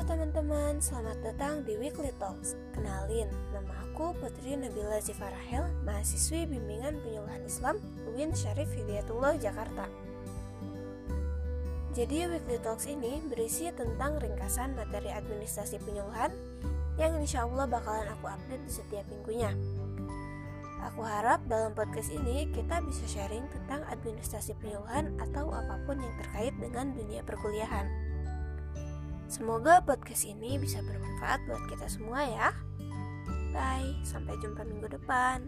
teman-teman, selamat datang di Weekly Talks. Kenalin, nama aku Putri Nabila Zifarahel, mahasiswi bimbingan penyuluhan Islam UIN Syarif Hidayatullah Jakarta. Jadi Weekly Talks ini berisi tentang ringkasan materi administrasi penyuluhan yang insya Allah bakalan aku update di setiap minggunya. Aku harap dalam podcast ini kita bisa sharing tentang administrasi penyuluhan atau apa pun yang terkait dengan dunia perkuliahan. Semoga podcast ini bisa bermanfaat buat kita semua ya. Bye, sampai jumpa minggu depan.